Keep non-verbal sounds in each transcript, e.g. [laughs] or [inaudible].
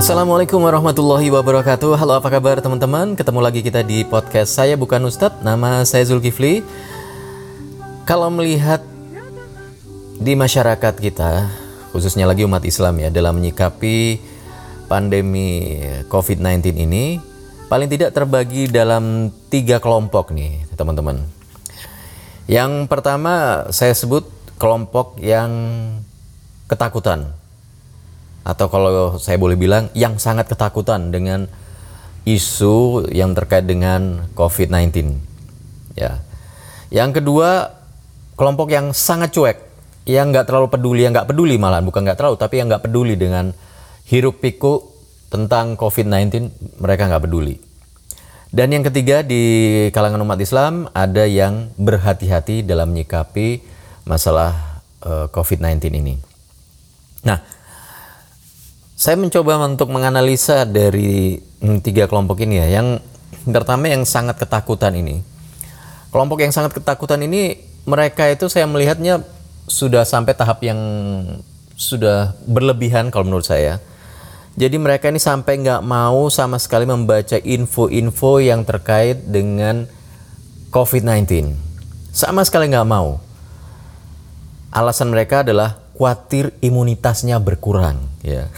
Assalamualaikum warahmatullahi wabarakatuh. Halo apa kabar teman-teman? Ketemu lagi kita di podcast Saya Bukan Ustadz. Nama saya Zulkifli. Kalau melihat Di masyarakat kita Khususnya lagi umat Islam ya Dalam menyikapi Pandemi COVID-19 ini Paling tidak terbagi dalam Tiga kelompok nih teman-teman Yang pertama Saya sebut kelompok yang Ketakutan atau kalau saya boleh bilang yang sangat ketakutan dengan isu yang terkait dengan COVID-19. Ya. Yang kedua, kelompok yang sangat cuek, yang nggak terlalu peduli, yang nggak peduli malah bukan nggak terlalu, tapi yang nggak peduli dengan hiruk pikuk tentang COVID-19, mereka nggak peduli. Dan yang ketiga di kalangan umat Islam ada yang berhati-hati dalam menyikapi masalah eh, COVID-19 ini. Nah, saya mencoba untuk menganalisa dari hmm, tiga kelompok ini ya. Yang pertama yang sangat ketakutan ini. Kelompok yang sangat ketakutan ini mereka itu saya melihatnya sudah sampai tahap yang sudah berlebihan kalau menurut saya. Jadi mereka ini sampai nggak mau sama sekali membaca info-info yang terkait dengan COVID-19. Sama sekali nggak mau. Alasan mereka adalah khawatir imunitasnya berkurang ya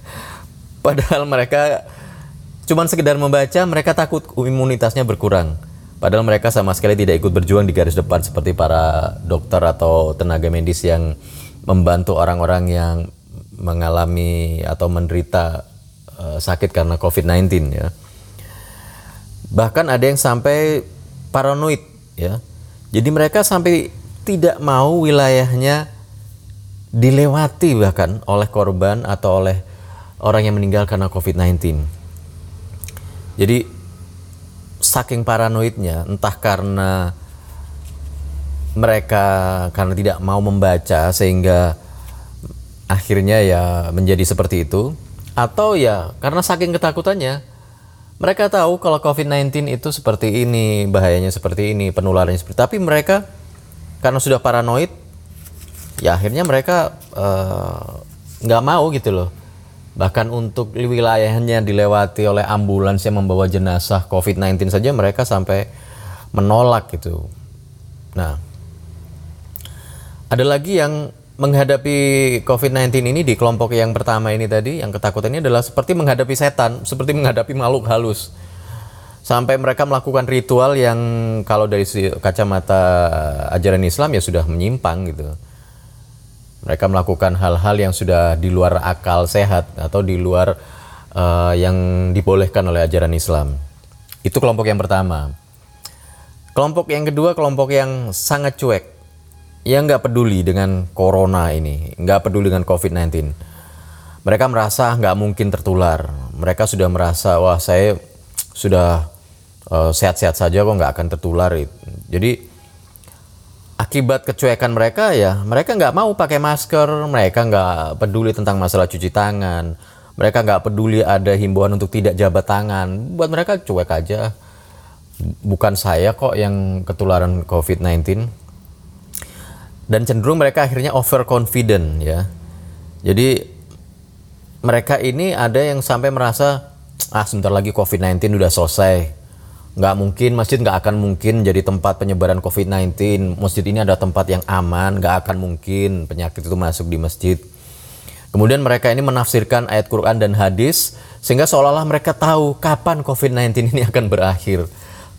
[laughs] padahal mereka cuman sekedar membaca mereka takut imunitasnya berkurang padahal mereka sama sekali tidak ikut berjuang di garis depan seperti para dokter atau tenaga medis yang membantu orang-orang yang mengalami atau menderita uh, sakit karena COVID-19 ya bahkan ada yang sampai paranoid ya jadi mereka sampai tidak mau wilayahnya dilewati bahkan oleh korban atau oleh orang yang meninggal karena COVID-19. Jadi saking paranoidnya, entah karena mereka karena tidak mau membaca sehingga akhirnya ya menjadi seperti itu, atau ya karena saking ketakutannya mereka tahu kalau COVID-19 itu seperti ini, bahayanya seperti ini, penularannya seperti tapi mereka karena sudah paranoid ya akhirnya mereka eh, nggak uh, mau gitu loh bahkan untuk wilayahnya dilewati oleh ambulans yang membawa jenazah COVID-19 saja mereka sampai menolak gitu. Nah, ada lagi yang menghadapi COVID-19 ini di kelompok yang pertama ini tadi, yang ketakutannya adalah seperti menghadapi setan, seperti menghadapi makhluk halus. Sampai mereka melakukan ritual yang kalau dari kacamata ajaran Islam ya sudah menyimpang gitu mereka melakukan hal-hal yang sudah di luar akal sehat atau di luar uh, yang dibolehkan oleh ajaran Islam. Itu kelompok yang pertama. Kelompok yang kedua, kelompok yang sangat cuek, yang nggak peduli dengan corona ini, nggak peduli dengan COVID-19. Mereka merasa nggak mungkin tertular. Mereka sudah merasa, wah saya sudah eh, sehat-sehat uh, saja kok nggak akan tertular. Jadi akibat kecuekan mereka ya mereka nggak mau pakai masker mereka nggak peduli tentang masalah cuci tangan mereka nggak peduli ada himbauan untuk tidak jabat tangan buat mereka cuek aja bukan saya kok yang ketularan COVID-19 dan cenderung mereka akhirnya overconfident ya. Jadi mereka ini ada yang sampai merasa ah sebentar lagi COVID-19 udah selesai. Nggak mungkin masjid nggak akan mungkin jadi tempat penyebaran COVID-19 masjid ini ada tempat yang aman nggak akan mungkin penyakit itu masuk di masjid. Kemudian mereka ini menafsirkan ayat Quran dan hadis sehingga seolah-olah mereka tahu kapan COVID-19 ini akan berakhir.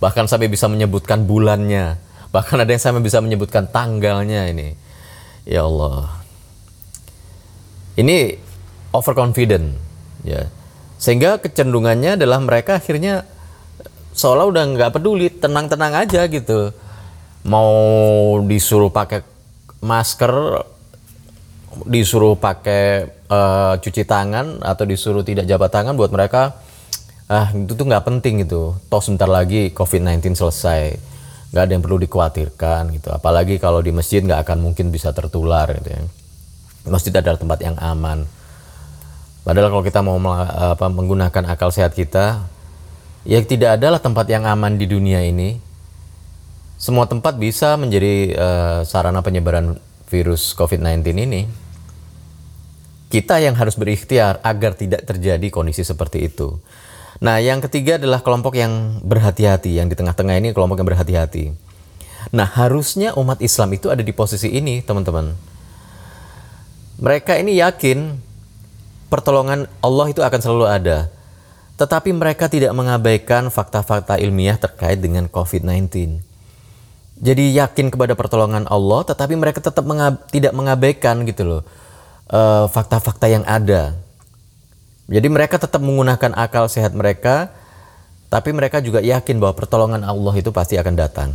Bahkan sampai bisa menyebutkan bulannya bahkan ada yang sampai bisa menyebutkan tanggalnya ini. Ya Allah. Ini overconfident ya. Sehingga kecenderungannya adalah mereka akhirnya seolah udah nggak peduli tenang-tenang aja gitu. Mau disuruh pakai masker disuruh pakai uh, cuci tangan atau disuruh tidak jabat tangan buat mereka ah itu tuh nggak penting gitu. Toh sebentar lagi COVID-19 selesai nggak ada yang perlu dikhawatirkan gitu apalagi kalau di masjid nggak akan mungkin bisa tertular gitu ya masjid adalah tempat yang aman padahal kalau kita mau apa, menggunakan akal sehat kita ya tidak adalah tempat yang aman di dunia ini semua tempat bisa menjadi uh, sarana penyebaran virus COVID-19 ini. Kita yang harus berikhtiar agar tidak terjadi kondisi seperti itu. Nah, yang ketiga adalah kelompok yang berhati-hati, yang di tengah-tengah ini kelompok yang berhati-hati. Nah, harusnya umat Islam itu ada di posisi ini, teman-teman. Mereka ini yakin pertolongan Allah itu akan selalu ada. Tetapi mereka tidak mengabaikan fakta-fakta ilmiah terkait dengan COVID-19. Jadi yakin kepada pertolongan Allah, tetapi mereka tetap mengab tidak mengabaikan gitu loh eh, fakta-fakta uh, yang ada. Jadi mereka tetap menggunakan akal sehat mereka, tapi mereka juga yakin bahwa pertolongan Allah itu pasti akan datang.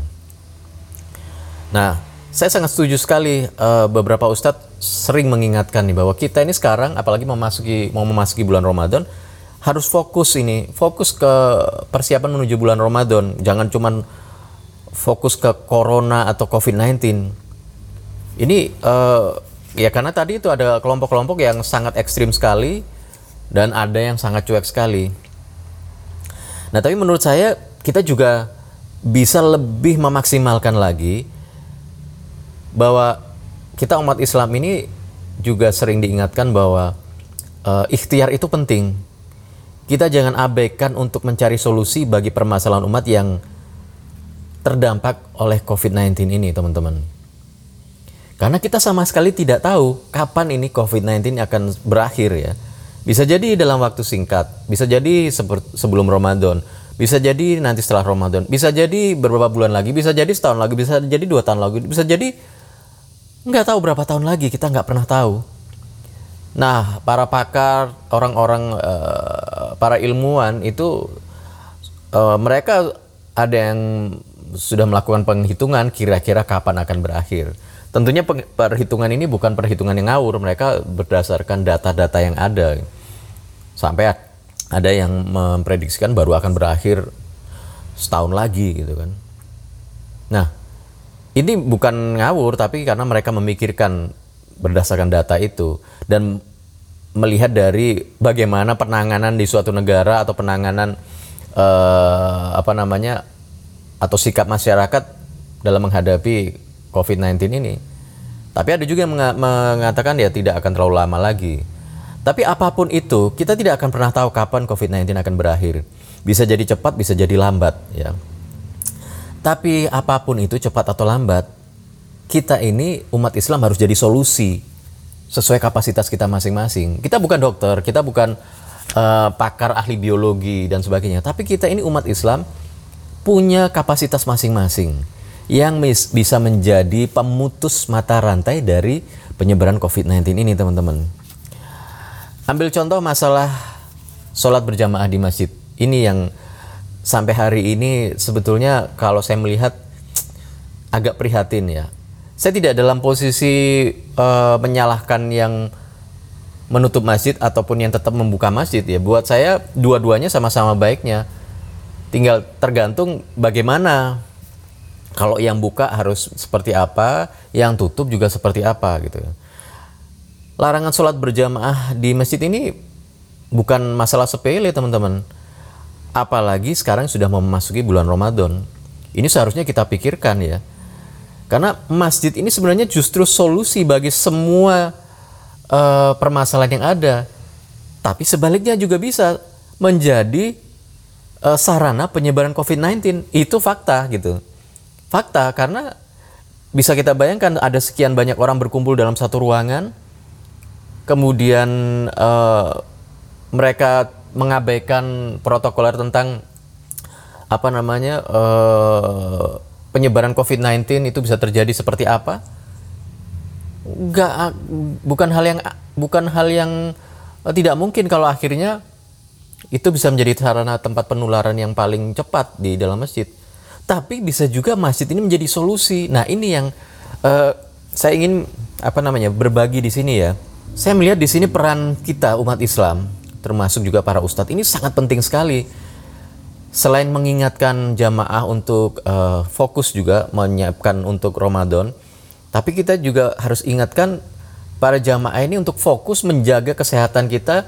Nah, saya sangat setuju sekali uh, beberapa ustadz sering mengingatkan nih bahwa kita ini sekarang apalagi memasuki mau memasuki bulan Ramadan harus fokus ini, fokus ke persiapan menuju bulan Ramadan. Jangan cuman fokus ke corona atau COVID-19. Ini uh, ya karena tadi itu ada kelompok-kelompok yang sangat ekstrim sekali dan ada yang sangat cuek sekali. Nah, tapi menurut saya kita juga bisa lebih memaksimalkan lagi bahwa kita umat Islam ini juga sering diingatkan bahwa uh, ikhtiar itu penting. Kita jangan abaikan untuk mencari solusi bagi permasalahan umat yang terdampak oleh COVID-19 ini, teman-teman. Karena kita sama sekali tidak tahu kapan ini COVID-19 akan berakhir ya. Bisa jadi dalam waktu singkat, bisa jadi sebelum Ramadan, bisa jadi nanti setelah Ramadan, bisa jadi beberapa bulan lagi, bisa jadi setahun lagi, bisa jadi dua tahun lagi, bisa jadi nggak tahu berapa tahun lagi, kita nggak pernah tahu. Nah, para pakar, orang-orang, uh, para ilmuwan itu uh, mereka ada yang sudah melakukan penghitungan kira-kira kapan akan berakhir. Tentunya perhitungan ini bukan perhitungan yang ngawur, mereka berdasarkan data-data yang ada. Sampai ada yang memprediksikan baru akan berakhir setahun lagi gitu kan. Nah, ini bukan ngawur tapi karena mereka memikirkan berdasarkan data itu dan melihat dari bagaimana penanganan di suatu negara atau penanganan eh, apa namanya atau sikap masyarakat dalam menghadapi COVID-19 ini. Tapi ada juga yang mengatakan ya tidak akan terlalu lama lagi. Tapi apa pun itu, kita tidak akan pernah tahu kapan COVID-19 akan berakhir. Bisa jadi cepat, bisa jadi lambat, ya. Tapi apa pun itu cepat atau lambat, kita ini umat Islam harus jadi solusi sesuai kapasitas kita masing-masing. Kita bukan dokter, kita bukan uh, pakar ahli biologi dan sebagainya, tapi kita ini umat Islam punya kapasitas masing-masing yang bisa menjadi pemutus mata rantai dari penyebaran COVID-19 ini teman-teman. Ambil contoh masalah sholat berjamaah di masjid. Ini yang sampai hari ini sebetulnya kalau saya melihat agak prihatin ya. Saya tidak dalam posisi uh, menyalahkan yang menutup masjid ataupun yang tetap membuka masjid ya. Buat saya dua-duanya sama-sama baiknya tinggal tergantung bagaimana kalau yang buka harus seperti apa, yang tutup juga seperti apa gitu. Larangan sholat berjamaah di masjid ini bukan masalah sepele teman-teman. Apalagi sekarang sudah memasuki bulan Ramadan. Ini seharusnya kita pikirkan ya. Karena masjid ini sebenarnya justru solusi bagi semua uh, permasalahan yang ada. Tapi sebaliknya juga bisa menjadi uh, sarana penyebaran COVID-19 itu fakta gitu. Fakta karena bisa kita bayangkan ada sekian banyak orang berkumpul dalam satu ruangan, kemudian uh, mereka mengabaikan protokoler tentang apa namanya uh, penyebaran COVID-19 itu bisa terjadi seperti apa? Enggak, bukan hal yang bukan hal yang tidak mungkin kalau akhirnya itu bisa menjadi sarana tempat penularan yang paling cepat di dalam masjid. Tapi bisa juga masjid ini menjadi solusi. Nah ini yang uh, saya ingin apa namanya berbagi di sini ya. Saya melihat di sini peran kita umat Islam, termasuk juga para ustadz ini sangat penting sekali. Selain mengingatkan jamaah untuk uh, fokus juga menyiapkan untuk Ramadan, tapi kita juga harus ingatkan para jamaah ini untuk fokus menjaga kesehatan kita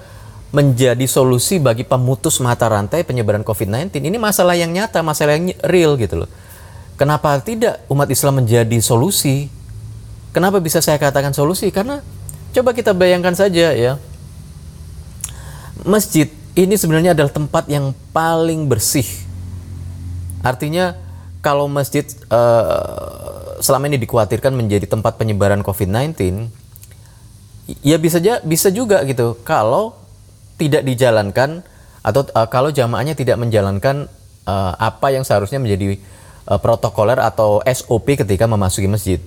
menjadi solusi bagi pemutus mata rantai penyebaran COVID-19. Ini masalah yang nyata, masalah yang real gitu loh. Kenapa tidak umat Islam menjadi solusi? Kenapa bisa saya katakan solusi? Karena coba kita bayangkan saja ya. Masjid ini sebenarnya adalah tempat yang paling bersih. Artinya kalau masjid uh, selama ini dikhawatirkan menjadi tempat penyebaran COVID-19, ya bisa bisa juga gitu. Kalau tidak dijalankan atau uh, kalau jamaahnya tidak menjalankan uh, apa yang seharusnya menjadi uh, protokoler atau SOP ketika memasuki masjid.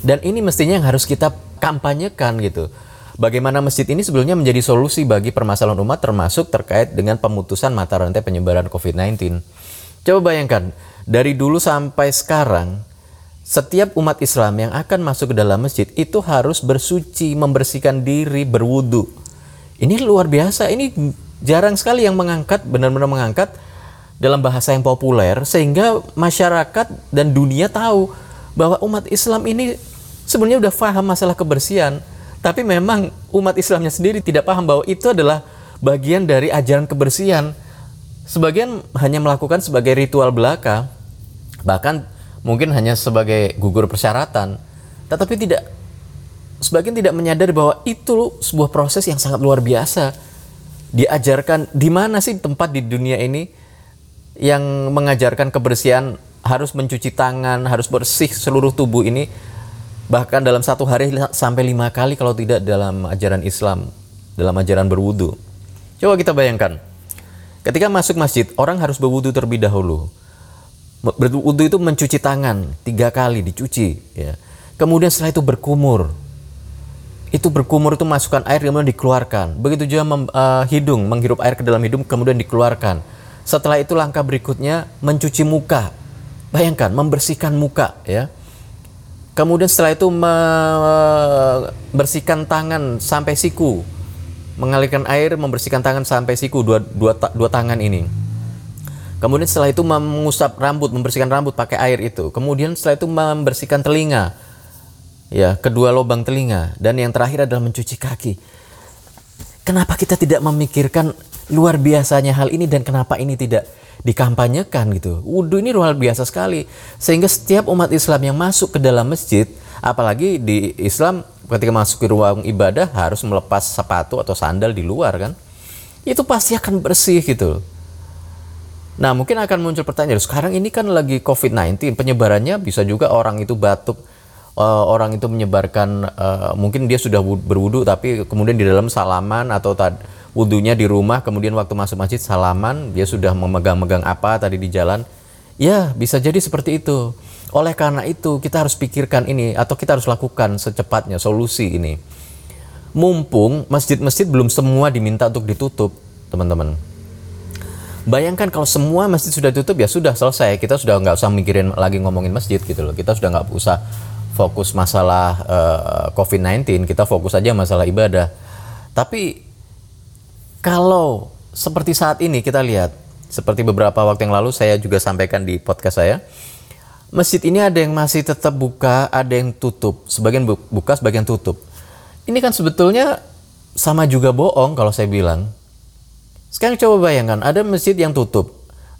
Dan ini mestinya yang harus kita kampanyekan gitu. Bagaimana masjid ini sebelumnya menjadi solusi bagi permasalahan umat termasuk terkait dengan pemutusan mata rantai penyebaran COVID-19. Coba bayangkan, dari dulu sampai sekarang, setiap umat Islam yang akan masuk ke dalam masjid itu harus bersuci, membersihkan diri, berwudu. Ini luar biasa, ini jarang sekali yang mengangkat, benar-benar mengangkat dalam bahasa yang populer sehingga masyarakat dan dunia tahu bahwa umat Islam ini sebenarnya udah paham masalah kebersihan tapi memang umat Islamnya sendiri tidak paham bahwa itu adalah bagian dari ajaran kebersihan. Sebagian hanya melakukan sebagai ritual belaka bahkan mungkin hanya sebagai gugur persyaratan tetapi tidak sebagian tidak menyadari bahwa itu sebuah proses yang sangat luar biasa diajarkan di mana sih tempat di dunia ini yang mengajarkan kebersihan harus mencuci tangan, harus bersih seluruh tubuh ini bahkan dalam satu hari sampai lima kali kalau tidak dalam ajaran Islam, dalam ajaran berwudu. Coba kita bayangkan, ketika masuk masjid orang harus berwudu terlebih dahulu. Berwudu itu mencuci tangan tiga kali dicuci, ya. Kemudian setelah itu berkumur, itu berkumur itu masukkan air kemudian dikeluarkan. Begitu juga mem, uh, hidung menghirup air ke dalam hidung kemudian dikeluarkan setelah itu langkah berikutnya mencuci muka. Bayangkan membersihkan muka ya. Kemudian setelah itu membersihkan tangan sampai siku. Mengalirkan air membersihkan tangan sampai siku dua, dua, dua tangan ini. Kemudian setelah itu mengusap rambut, membersihkan rambut pakai air itu. Kemudian setelah itu membersihkan telinga. Ya, kedua lubang telinga dan yang terakhir adalah mencuci kaki. Kenapa kita tidak memikirkan luar biasanya hal ini dan kenapa ini tidak dikampanyekan gitu. Wudhu ini luar biasa sekali. Sehingga setiap umat Islam yang masuk ke dalam masjid, apalagi di Islam ketika masuk ke ruang ibadah harus melepas sepatu atau sandal di luar kan. Itu pasti akan bersih gitu. Nah mungkin akan muncul pertanyaan, sekarang ini kan lagi COVID-19, penyebarannya bisa juga orang itu batuk, uh, orang itu menyebarkan, uh, mungkin dia sudah berwudu tapi kemudian di dalam salaman atau tadi wudhunya di rumah, kemudian waktu masuk masjid salaman, dia sudah memegang-megang apa tadi di jalan. Ya, bisa jadi seperti itu. Oleh karena itu, kita harus pikirkan ini atau kita harus lakukan secepatnya solusi ini. Mumpung masjid-masjid belum semua diminta untuk ditutup, teman-teman. Bayangkan kalau semua masjid sudah tutup ya sudah selesai. Kita sudah nggak usah mikirin lagi ngomongin masjid gitu loh. Kita sudah nggak usah fokus masalah uh, eh, COVID-19. Kita fokus aja masalah ibadah. Tapi kalau seperti saat ini kita lihat, seperti beberapa waktu yang lalu saya juga sampaikan di podcast saya, masjid ini ada yang masih tetap buka, ada yang tutup, sebagian buka, sebagian tutup. Ini kan sebetulnya sama juga bohong kalau saya bilang. Sekarang coba bayangkan, ada masjid yang tutup.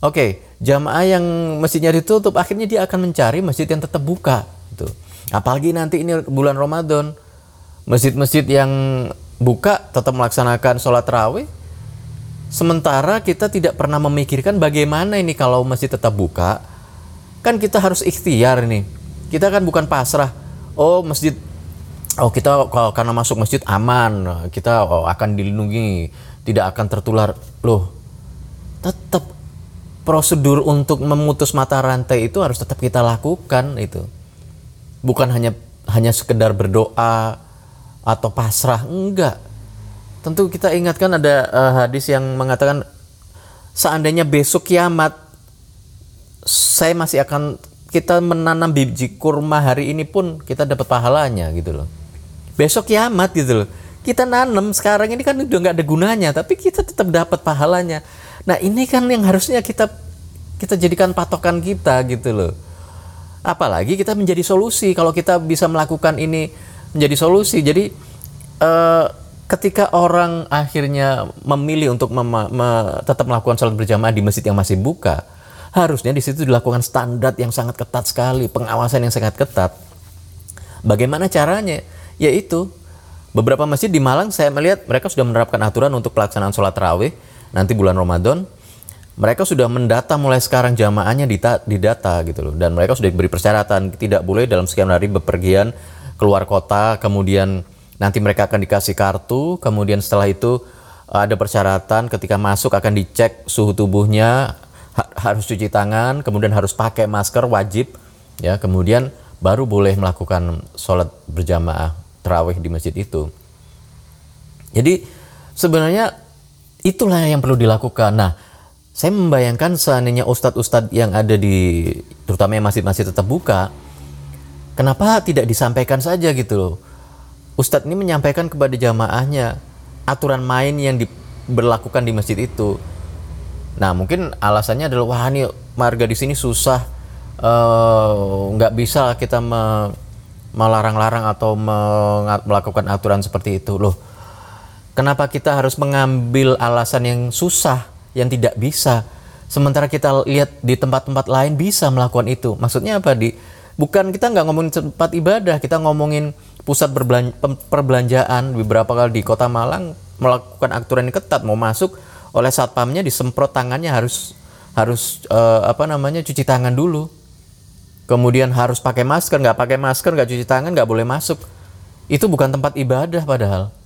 Oke, jamaah yang masjidnya ditutup, akhirnya dia akan mencari masjid yang tetap buka. Gitu. Apalagi nanti ini bulan Ramadan, masjid-masjid yang buka tetap melaksanakan sholat terawih sementara kita tidak pernah memikirkan bagaimana ini kalau masjid tetap buka. Kan kita harus ikhtiar nih kita kan bukan pasrah oh masjid oh kita kalau karena masuk masjid aman kita oh, akan dilindungi tidak akan tertular. Loh tetap prosedur untuk memutus mata rantai itu harus tetap kita lakukan itu bukan hanya hanya sekedar berdoa atau pasrah enggak. Tentu kita ingatkan ada uh, hadis yang mengatakan seandainya besok kiamat saya masih akan kita menanam biji kurma hari ini pun kita dapat pahalanya gitu loh. Besok kiamat gitu loh. Kita nanam sekarang ini kan udah nggak ada gunanya tapi kita tetap dapat pahalanya. Nah ini kan yang harusnya kita kita jadikan patokan kita gitu loh apalagi kita menjadi solusi kalau kita bisa melakukan ini menjadi solusi. Jadi uh, ketika orang akhirnya memilih untuk mem me tetap melakukan sholat berjamaah di masjid yang masih buka, Harusnya di situ dilakukan standar yang sangat ketat sekali, pengawasan yang sangat ketat. Bagaimana caranya? Yaitu beberapa masjid di Malang saya melihat mereka sudah menerapkan aturan untuk pelaksanaan sholat terawih nanti bulan Ramadan. Mereka sudah mendata mulai sekarang jamaahnya didata gitu loh. Dan mereka sudah diberi persyaratan tidak boleh dalam sekian hari bepergian keluar kota kemudian nanti mereka akan dikasih kartu kemudian setelah itu ada persyaratan ketika masuk akan dicek suhu tubuhnya ha harus cuci tangan kemudian harus pakai masker wajib ya. Kemudian baru boleh melakukan sholat berjamaah terawih di masjid itu. Jadi sebenarnya itulah yang perlu dilakukan. Nah saya membayangkan seandainya ustadz-ustadz yang ada di terutama yang masjid-masjid tetap buka kenapa tidak disampaikan saja gitu loh ustadz ini menyampaikan kepada jamaahnya aturan main yang diberlakukan di masjid itu. Nah mungkin alasannya adalah wah ini marga di sini susah eh, nggak uh, bisa kita me, melarang-larang atau me, melakukan aturan seperti itu loh. Kenapa kita harus mengambil alasan yang susah, yang tidak bisa, sementara kita lihat di tempat-tempat lain bisa melakukan itu? Maksudnya apa di? Bukan kita nggak ngomongin tempat ibadah, kita ngomongin pusat perbelanjaan. Beberapa kali di kota Malang melakukan aturan yang ketat mau masuk oleh satpamnya disemprot tangannya harus harus uh, apa namanya cuci tangan dulu. Kemudian harus pakai masker nggak pakai masker nggak cuci tangan nggak boleh masuk. Itu bukan tempat ibadah padahal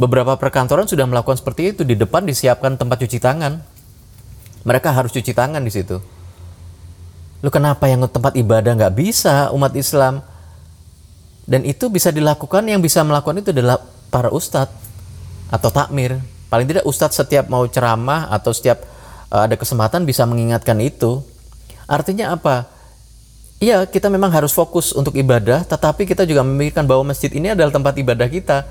beberapa perkantoran sudah melakukan seperti itu di depan disiapkan tempat cuci tangan mereka harus cuci tangan di situ lu kenapa yang tempat ibadah nggak bisa umat Islam dan itu bisa dilakukan yang bisa melakukan itu adalah para ustadz atau takmir. Paling tidak ustadz setiap mau ceramah atau setiap uh, ada kesempatan bisa mengingatkan itu. Artinya apa? Iya, kita memang harus fokus untuk ibadah, tetapi kita juga memikirkan bahwa masjid ini adalah tempat ibadah kita.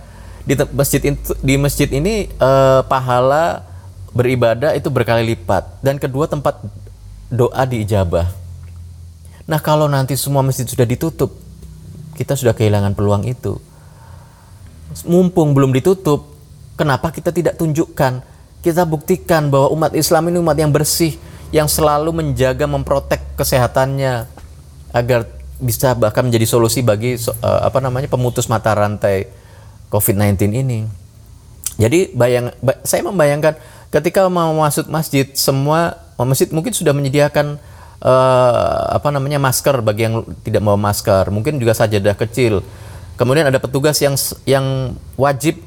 Di masjid itu, di masjid ini uh, pahala beribadah itu berkali lipat dan kedua tempat doa diijabah. Nah, kalau nanti semua masjid sudah ditutup, kita sudah kehilangan peluang itu. Mumpung belum ditutup, kenapa kita tidak tunjukkan? Kita buktikan bahwa umat Islam ini umat yang bersih, yang selalu menjaga memprotek kesehatannya agar bisa bahkan menjadi solusi bagi uh, apa namanya pemutus mata rantai COVID-19 ini. Jadi bayang saya membayangkan ketika mau masuk masjid semua masjid mungkin sudah menyediakan uh, apa namanya masker bagi yang tidak mau masker, mungkin juga sajadah kecil. Kemudian ada petugas yang yang wajib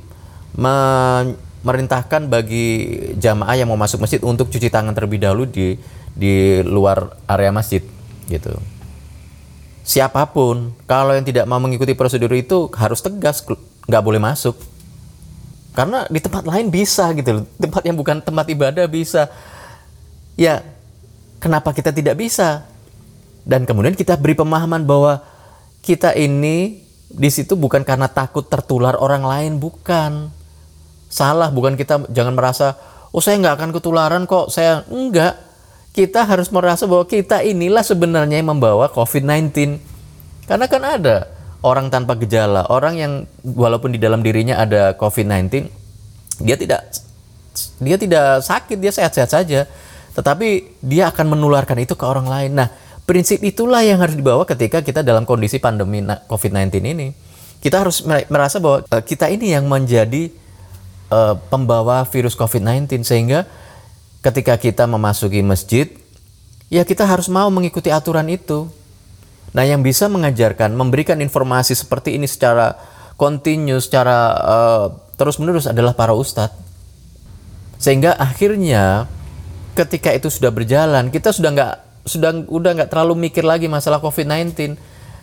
memerintahkan bagi jamaah yang mau masuk masjid untuk cuci tangan terlebih dahulu di di luar area masjid gitu. Siapa pun kalau yang tidak mau mengikuti prosedur itu harus tegas nggak boleh masuk. Karena di tempat lain bisa gitu Tempat yang bukan tempat ibadah bisa. Ya, Kenapa kita tidak bisa? Dan kemudian kita beri pemahaman bahwa kita ini di situ bukan karena takut tertular orang lain, bukan. Salah, bukan kita jangan merasa, oh saya nggak akan ketularan kok, saya enggak. Kita harus merasa bahwa kita inilah sebenarnya yang membawa COVID-19. Karena kan ada orang tanpa gejala, orang yang walaupun di dalam dirinya ada COVID-19, dia tidak dia tidak sakit, dia sehat-sehat saja tetapi dia akan menularkan itu ke orang lain. Nah, prinsip itulah yang harus dibawa ketika kita dalam kondisi pandemi COVID-19 ini. Kita harus merasa bahwa uh, kita ini yang menjadi uh, pembawa virus COVID-19 sehingga ketika kita memasuki masjid, ya kita harus mau mengikuti aturan itu. Nah, yang bisa mengajarkan, memberikan informasi seperti ini secara kontinu, secara uh, terus-menerus adalah para ustadz. Sehingga akhirnya ketika itu sudah berjalan, kita sudah nggak sudah udah nggak terlalu mikir lagi masalah COVID-19.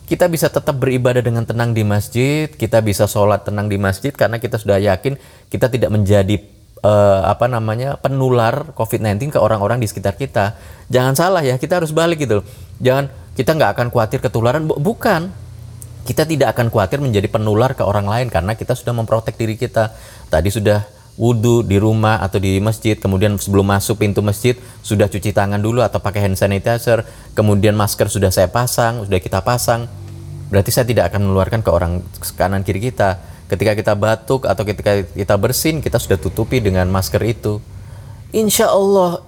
Kita bisa tetap beribadah dengan tenang di masjid, kita bisa sholat tenang di masjid karena kita sudah yakin kita tidak menjadi uh, apa namanya penular COVID-19 ke orang-orang di sekitar kita. Jangan salah ya, kita harus balik gitu. Jangan kita nggak akan khawatir ketularan, bukan. Kita tidak akan khawatir menjadi penular ke orang lain karena kita sudah memprotek diri kita. Tadi sudah wudhu di rumah atau di masjid, kemudian sebelum masuk pintu masjid sudah cuci tangan dulu atau pakai hand sanitizer, kemudian masker sudah saya pasang, sudah kita pasang, berarti saya tidak akan menularkan ke orang kanan kiri kita. Ketika kita batuk atau ketika kita bersin, kita sudah tutupi dengan masker itu. Insya Allah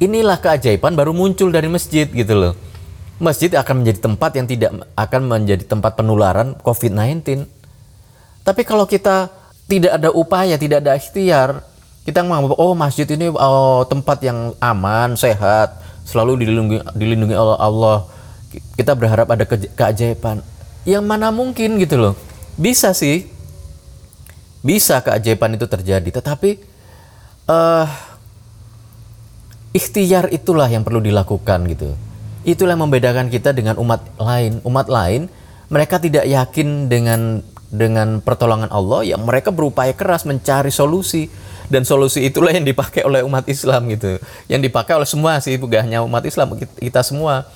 inilah keajaiban baru muncul dari masjid gitu loh. Masjid akan menjadi tempat yang tidak akan menjadi tempat penularan COVID-19. Tapi kalau kita tidak ada upaya, tidak ada ikhtiar, kita menganggap oh masjid ini oh, tempat yang aman, sehat, selalu dilindungi dilindungi oleh Allah. Kita berharap ada ke, keajaiban. Yang mana mungkin gitu loh. Bisa sih. Bisa keajaiban itu terjadi, tetapi uh, ikhtiar itulah yang perlu dilakukan gitu. Itulah yang membedakan kita dengan umat lain. Umat lain mereka tidak yakin dengan dengan pertolongan Allah yang mereka berupaya keras mencari solusi dan solusi itulah yang dipakai oleh umat Islam gitu. Yang dipakai oleh semua sih bukan hanya umat Islam kita semua.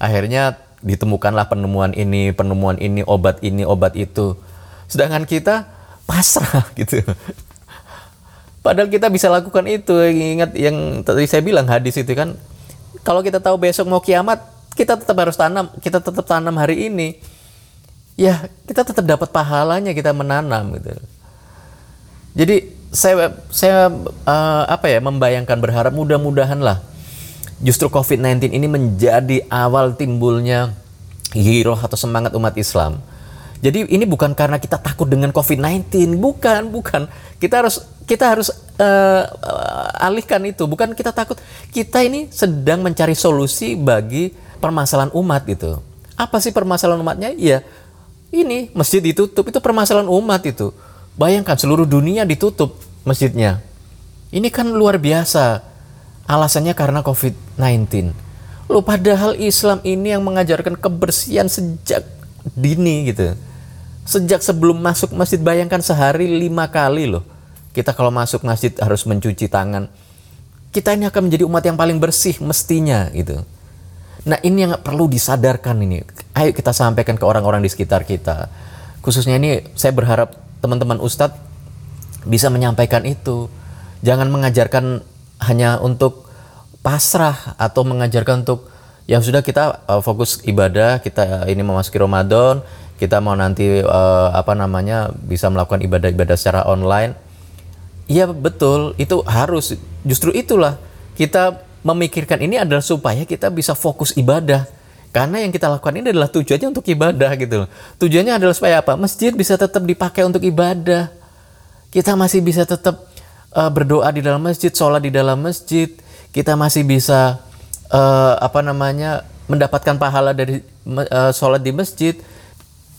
Akhirnya ditemukanlah penemuan ini, penemuan ini, obat ini, obat itu. Sedangkan kita pasrah [laughs] gitu. Padahal kita bisa lakukan itu. Ingat yang tadi saya bilang hadis itu kan. Kalau kita tahu besok mau kiamat, kita tetap harus tanam. Kita tetap tanam hari ini. Ya, kita tetap dapat pahalanya kita menanam gitu. Jadi saya saya uh, apa ya membayangkan berharap mudah-mudahan lah justru COVID-19 ini menjadi awal timbulnya hero atau semangat umat Islam jadi ini bukan karena kita takut dengan COVID-19, bukan, bukan. Kita harus kita harus uh, alihkan itu. Bukan kita takut. Kita ini sedang mencari solusi bagi permasalahan umat gitu. Apa sih permasalahan umatnya? Ya, ini masjid ditutup itu permasalahan umat itu. Bayangkan seluruh dunia ditutup masjidnya. Ini kan luar biasa. Alasannya karena COVID-19. Loh padahal Islam ini yang mengajarkan kebersihan sejak dini gitu Sejak sebelum masuk masjid bayangkan sehari lima kali loh. Kita kalau masuk masjid harus mencuci tangan. Kita ini akan menjadi umat yang paling bersih mestinya gitu. Nah ini yang perlu disadarkan ini. Ayo kita sampaikan ke orang-orang di sekitar kita. Khususnya ini saya berharap teman-teman ustadz bisa menyampaikan itu. Jangan mengajarkan hanya untuk pasrah atau mengajarkan untuk yang sudah kita uh, fokus ibadah, kita ini memasuki Ramadan, kita mau nanti uh, apa namanya bisa melakukan ibadah-ibadah secara online iya betul itu harus justru itulah kita memikirkan ini adalah supaya kita bisa fokus ibadah karena yang kita lakukan ini adalah tujuannya untuk ibadah gitu loh. Tujuannya adalah supaya apa? Masjid bisa tetap dipakai untuk ibadah. Kita masih bisa tetap uh, berdoa di dalam masjid, sholat di dalam masjid. Kita masih bisa uh, apa namanya mendapatkan pahala dari uh, sholat di masjid.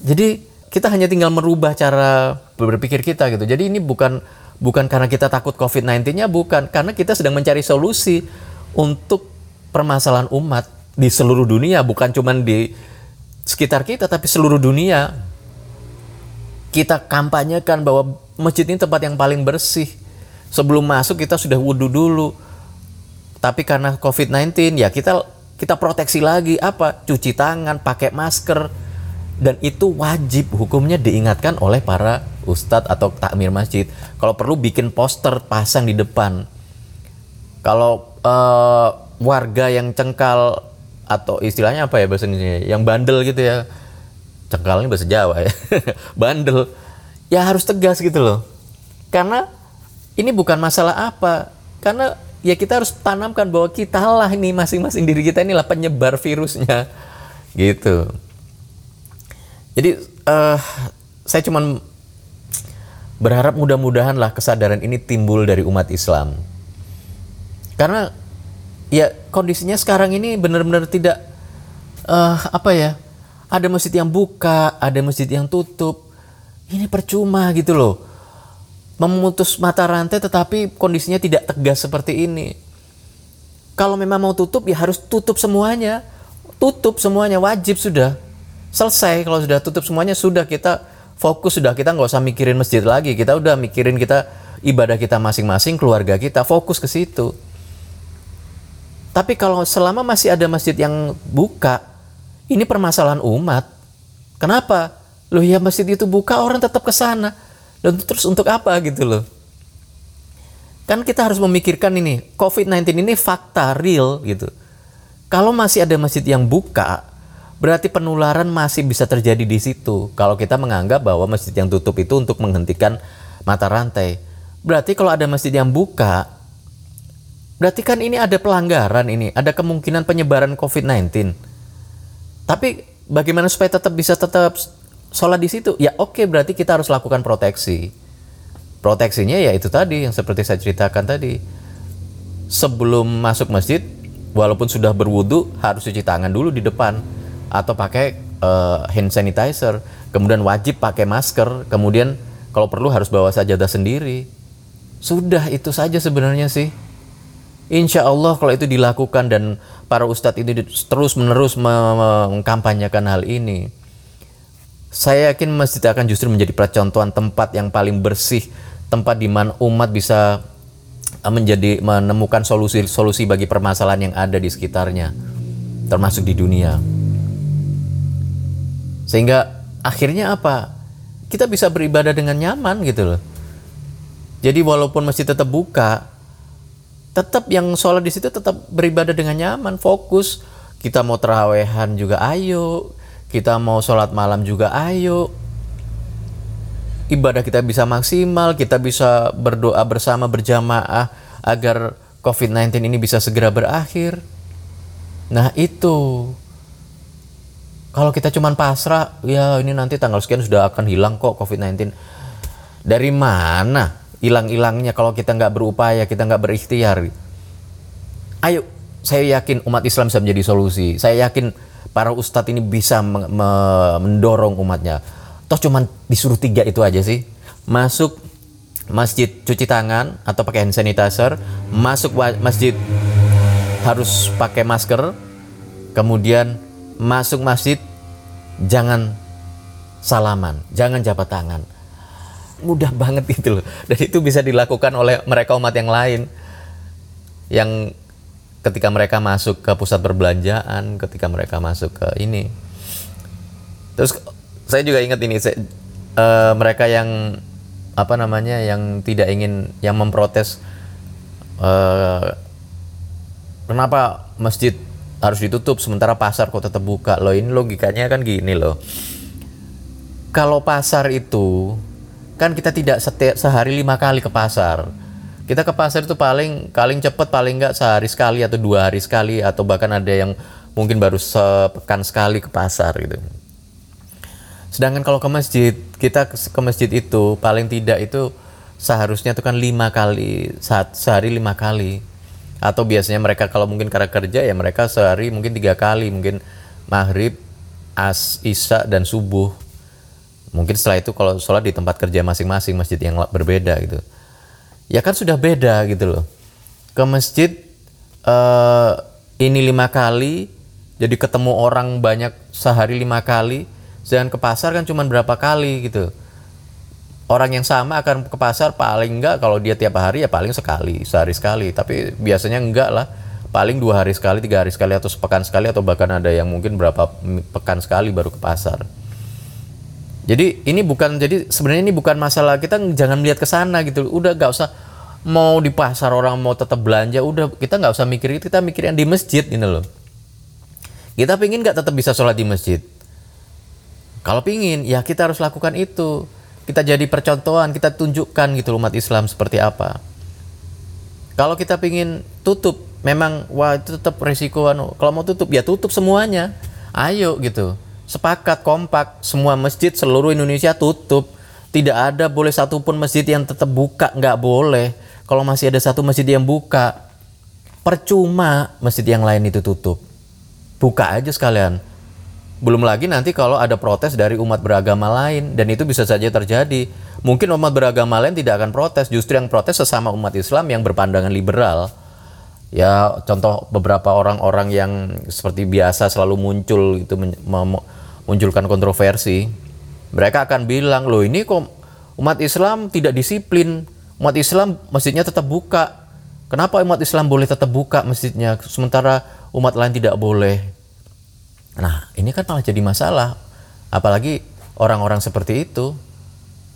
Jadi kita hanya tinggal merubah cara berpikir kita gitu. Jadi ini bukan bukan karena kita takut COVID-19-nya bukan, karena kita sedang mencari solusi untuk permasalahan umat di seluruh dunia, bukan cuma di sekitar kita tapi seluruh dunia. Kita kampanyekan bahwa masjid ini tempat yang paling bersih. Sebelum masuk kita sudah wudhu dulu. Tapi karena COVID-19 ya kita kita proteksi lagi apa? Cuci tangan, pakai masker, dan itu wajib hukumnya diingatkan oleh para ustadz atau takmir masjid. Kalau perlu bikin poster pasang di depan. Kalau uh, warga yang cengkal atau istilahnya apa ya bahasa Indonesia, yang bandel gitu ya, cengkal ini bahasa Jawa ya, [laughs] bandel, ya harus tegas gitu loh. Karena ini bukan masalah apa, karena ya kita harus tanamkan bahwa kita lah ini masing-masing diri kita inilah penyebar virusnya, gitu. Jadi uh, saya cuman berharap mudah-mudahan lah kesadaran ini timbul dari umat Islam. Karena ya kondisinya sekarang ini benar-benar tidak uh, apa ya? Ada masjid yang buka, ada masjid yang tutup. Ini percuma gitu loh. Memutus mata rantai tetapi kondisinya tidak tegas seperti ini. Kalau memang mau tutup ya harus tutup semuanya. Tutup semuanya wajib sudah selesai. Kalau sudah tutup semuanya sudah kita fokus sudah kita nggak usah mikirin masjid lagi. Kita udah mikirin kita ibadah kita masing-masing keluarga kita fokus ke situ. Tapi kalau selama masih ada masjid yang buka ini permasalahan umat. Kenapa? Loh ya masjid itu buka orang tetap ke sana. Dan terus untuk apa gitu loh? Kan kita harus memikirkan ini COVID-19 ini fakta real gitu. Kalau masih ada masjid yang buka berarti penularan masih bisa terjadi di situ. Kalau kita menganggap bahwa masjid yang tutup itu untuk menghentikan mata rantai. Berarti kalau ada masjid yang buka, Berarti kan ini ada pelanggaran ini, ada kemungkinan penyebaran COVID-19. Tapi bagaimana supaya tetap bisa tetap sholat di situ? Ya oke, berarti kita harus lakukan proteksi. Proteksinya ya itu tadi yang seperti saya ceritakan tadi. Sebelum masuk masjid, walaupun sudah berwudu harus cuci tangan dulu di depan atau pakai uh, hand sanitizer. Kemudian wajib pakai masker. Kemudian kalau perlu harus bawa sajadah sendiri. Sudah itu saja sebenarnya sih. Insya Allah kalau itu dilakukan dan para ustadz ini terus menerus mengkampanyekan hal ini, saya yakin masjid akan justru menjadi percontohan tempat yang paling bersih, tempat di mana umat bisa eh, menjadi menemukan solusi-solusi bagi permasalahan yang ada di sekitarnya, termasuk di dunia. Sehingga akhirnya apa? Kita bisa beribadah dengan nyaman gitu loh. Jadi walaupun masjid tetap buka, tetap yang sholat di situ tetap beribadah dengan nyaman, fokus. Kita mau terawehan juga ayo, kita mau sholat malam juga ayo. Ibadah kita bisa maksimal, kita bisa berdoa bersama berjamaah agar COVID-19 ini bisa segera berakhir. Nah itu, kalau kita cuman pasrah, ya ini nanti tanggal sekian sudah akan hilang kok COVID-19. Dari mana? hilang-hilangnya kalau kita nggak berupaya, kita nggak berikhtiar. Ayo, saya yakin umat Islam bisa menjadi solusi. Saya yakin para ustadz ini bisa mendorong umatnya. Toh cuman disuruh tiga itu aja sih. Masuk masjid cuci tangan atau pakai hand sanitizer, masuk masjid harus pakai masker, kemudian masuk masjid jangan salaman, jangan jabat tangan. Mudah banget itu loh. Dan itu bisa dilakukan oleh mereka umat yang lain. Yang ketika mereka masuk ke pusat perbelanjaan ketika mereka masuk ke ini. Terus saya juga ingat ini saya, uh, mereka yang apa namanya yang tidak ingin yang memprotes uh, kenapa masjid harus ditutup sementara pasar kok tetap buka. Loh ini logikanya kan gini loh. Kalau pasar itu kan kita tidak setiap sehari lima kali ke pasar. Kita ke pasar itu paling paling cepat paling nggak sehari sekali atau dua hari sekali atau bahkan ada yang mungkin baru sepekan sekali ke pasar gitu. Sedangkan kalau ke masjid kita ke masjid itu paling tidak itu seharusnya itu kan lima kali saat sehari lima kali atau biasanya mereka kalau mungkin karena kerja ya mereka sehari mungkin tiga kali mungkin maghrib as isya dan subuh Mungkin setelah itu kalau sholat di tempat kerja masing-masing masjid yang berbeda gitu. Ya kan sudah beda gitu loh. Ke masjid uh, ini lima kali, jadi ketemu orang banyak sehari lima kali. Jangan ke pasar kan cuma berapa kali gitu. Orang yang sama akan ke pasar paling enggak kalau dia tiap hari ya paling sekali, sehari sekali. Tapi biasanya enggak lah paling dua hari sekali, tiga hari sekali atau sepekan sekali atau bahkan ada yang mungkin berapa pekan sekali baru ke pasar. Jadi ini bukan jadi sebenarnya ini bukan masalah kita jangan melihat ke sana gitu. Udah gak usah mau di pasar orang mau tetap belanja, udah kita nggak usah mikir itu, kita mikir yang di masjid ini loh. Kita pingin nggak tetap bisa sholat di masjid. Kalau pingin, ya kita harus lakukan itu. Kita jadi percontohan, kita tunjukkan gitu umat Islam seperti apa. Kalau kita pingin tutup, memang wah itu tetap resiko anu. Kalau mau tutup ya tutup semuanya. Ayo gitu sepakat kompak semua masjid seluruh Indonesia tutup tidak ada boleh satupun masjid yang tetap buka nggak boleh kalau masih ada satu masjid yang buka percuma masjid yang lain itu tutup buka aja sekalian belum lagi nanti kalau ada protes dari umat beragama lain dan itu bisa saja terjadi. Mungkin umat beragama lain tidak akan protes justru yang protes sesama umat Islam yang berpandangan liberal. Ya contoh beberapa orang-orang yang seperti biasa selalu muncul itu munculkan kontroversi, mereka akan bilang, loh ini kok umat Islam tidak disiplin, umat Islam masjidnya tetap buka. Kenapa umat Islam boleh tetap buka masjidnya, sementara umat lain tidak boleh? Nah, ini kan malah jadi masalah. Apalagi orang-orang seperti itu.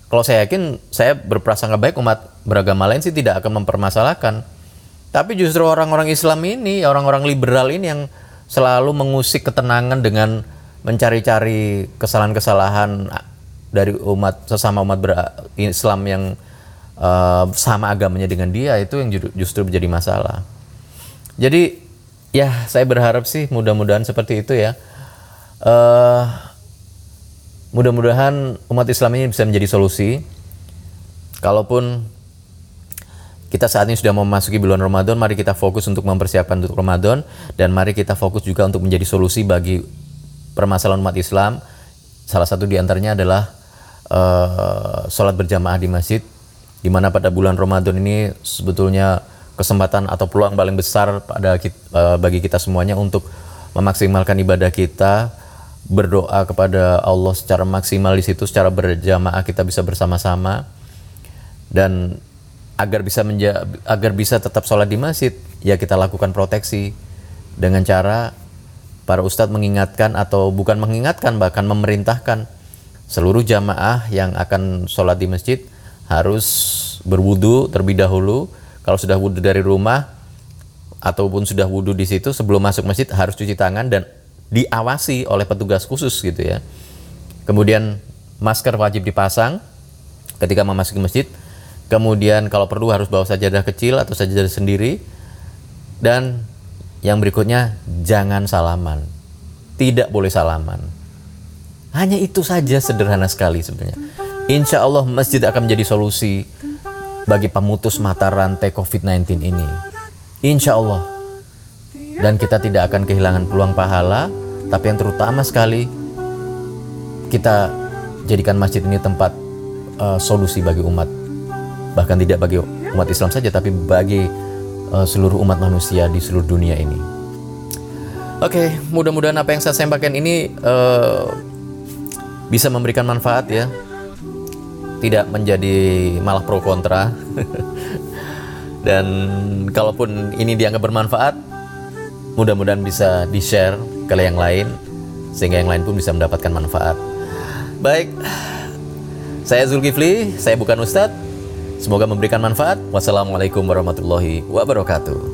Kalau saya yakin, saya berprasangka baik umat beragama lain sih tidak akan mempermasalahkan. Tapi justru orang-orang Islam ini, orang-orang liberal ini yang selalu mengusik ketenangan dengan mencari-cari kesalahan-kesalahan dari umat sesama umat Islam yang uh, sama agamanya dengan dia itu yang justru menjadi masalah. Jadi ya saya berharap sih mudah-mudahan seperti itu ya. Uh, mudah-mudahan umat Islam ini bisa menjadi solusi. Kalaupun kita saat ini sudah memasuki bulan Ramadan, mari kita fokus untuk mempersiapkan untuk Ramadan dan mari kita fokus juga untuk menjadi solusi bagi permasalahan umat Islam. Salah satu di antaranya adalah uh, sholat berjamaah di masjid, di mana pada bulan Ramadan ini sebetulnya kesempatan atau peluang paling besar pada uh, bagi kita semuanya untuk memaksimalkan ibadah kita, berdoa kepada Allah secara maksimal di situ, secara berjamaah kita bisa bersama-sama. Dan agar bisa menja agar bisa tetap sholat di masjid ya kita lakukan proteksi. Dengan cara para ustadz mengingatkan atau bukan mengingatkan bahkan memerintahkan seluruh jamaah yang akan sholat di masjid harus berwudu terlebih dahulu. Kalau sudah wudhu dari rumah ataupun sudah wudhu di situ sebelum masuk masjid harus cuci tangan dan diawasi oleh petugas khusus gitu ya kemudian masker wajib dipasang ketika memasuki masjid Kemudian kalau perlu harus bawa sajadah kecil atau sajadah sendiri. Dan yang berikutnya jangan salaman. Tidak boleh salaman. Hanya itu saja sederhana sekali sebenarnya. Insya Allah masjid akan menjadi solusi bagi pemutus mata rantai COVID-19 ini. Insya Allah. Dan kita tidak akan kehilangan peluang pahala, tapi yang terutama sekali kita jadikan masjid ini tempat uh, solusi bagi umat bahkan tidak bagi umat Islam saja tapi bagi uh, seluruh umat manusia di seluruh dunia ini. Oke, okay, mudah-mudahan apa yang saya sampaikan ini uh, bisa memberikan manfaat ya. Tidak menjadi malah pro kontra. [laughs] Dan kalaupun ini dianggap bermanfaat, mudah-mudahan bisa di-share ke yang lain sehingga yang lain pun bisa mendapatkan manfaat. Baik, saya Zulkifli, saya bukan Ustadz. Semoga memberikan manfaat. Wassalamualaikum warahmatullahi wabarakatuh.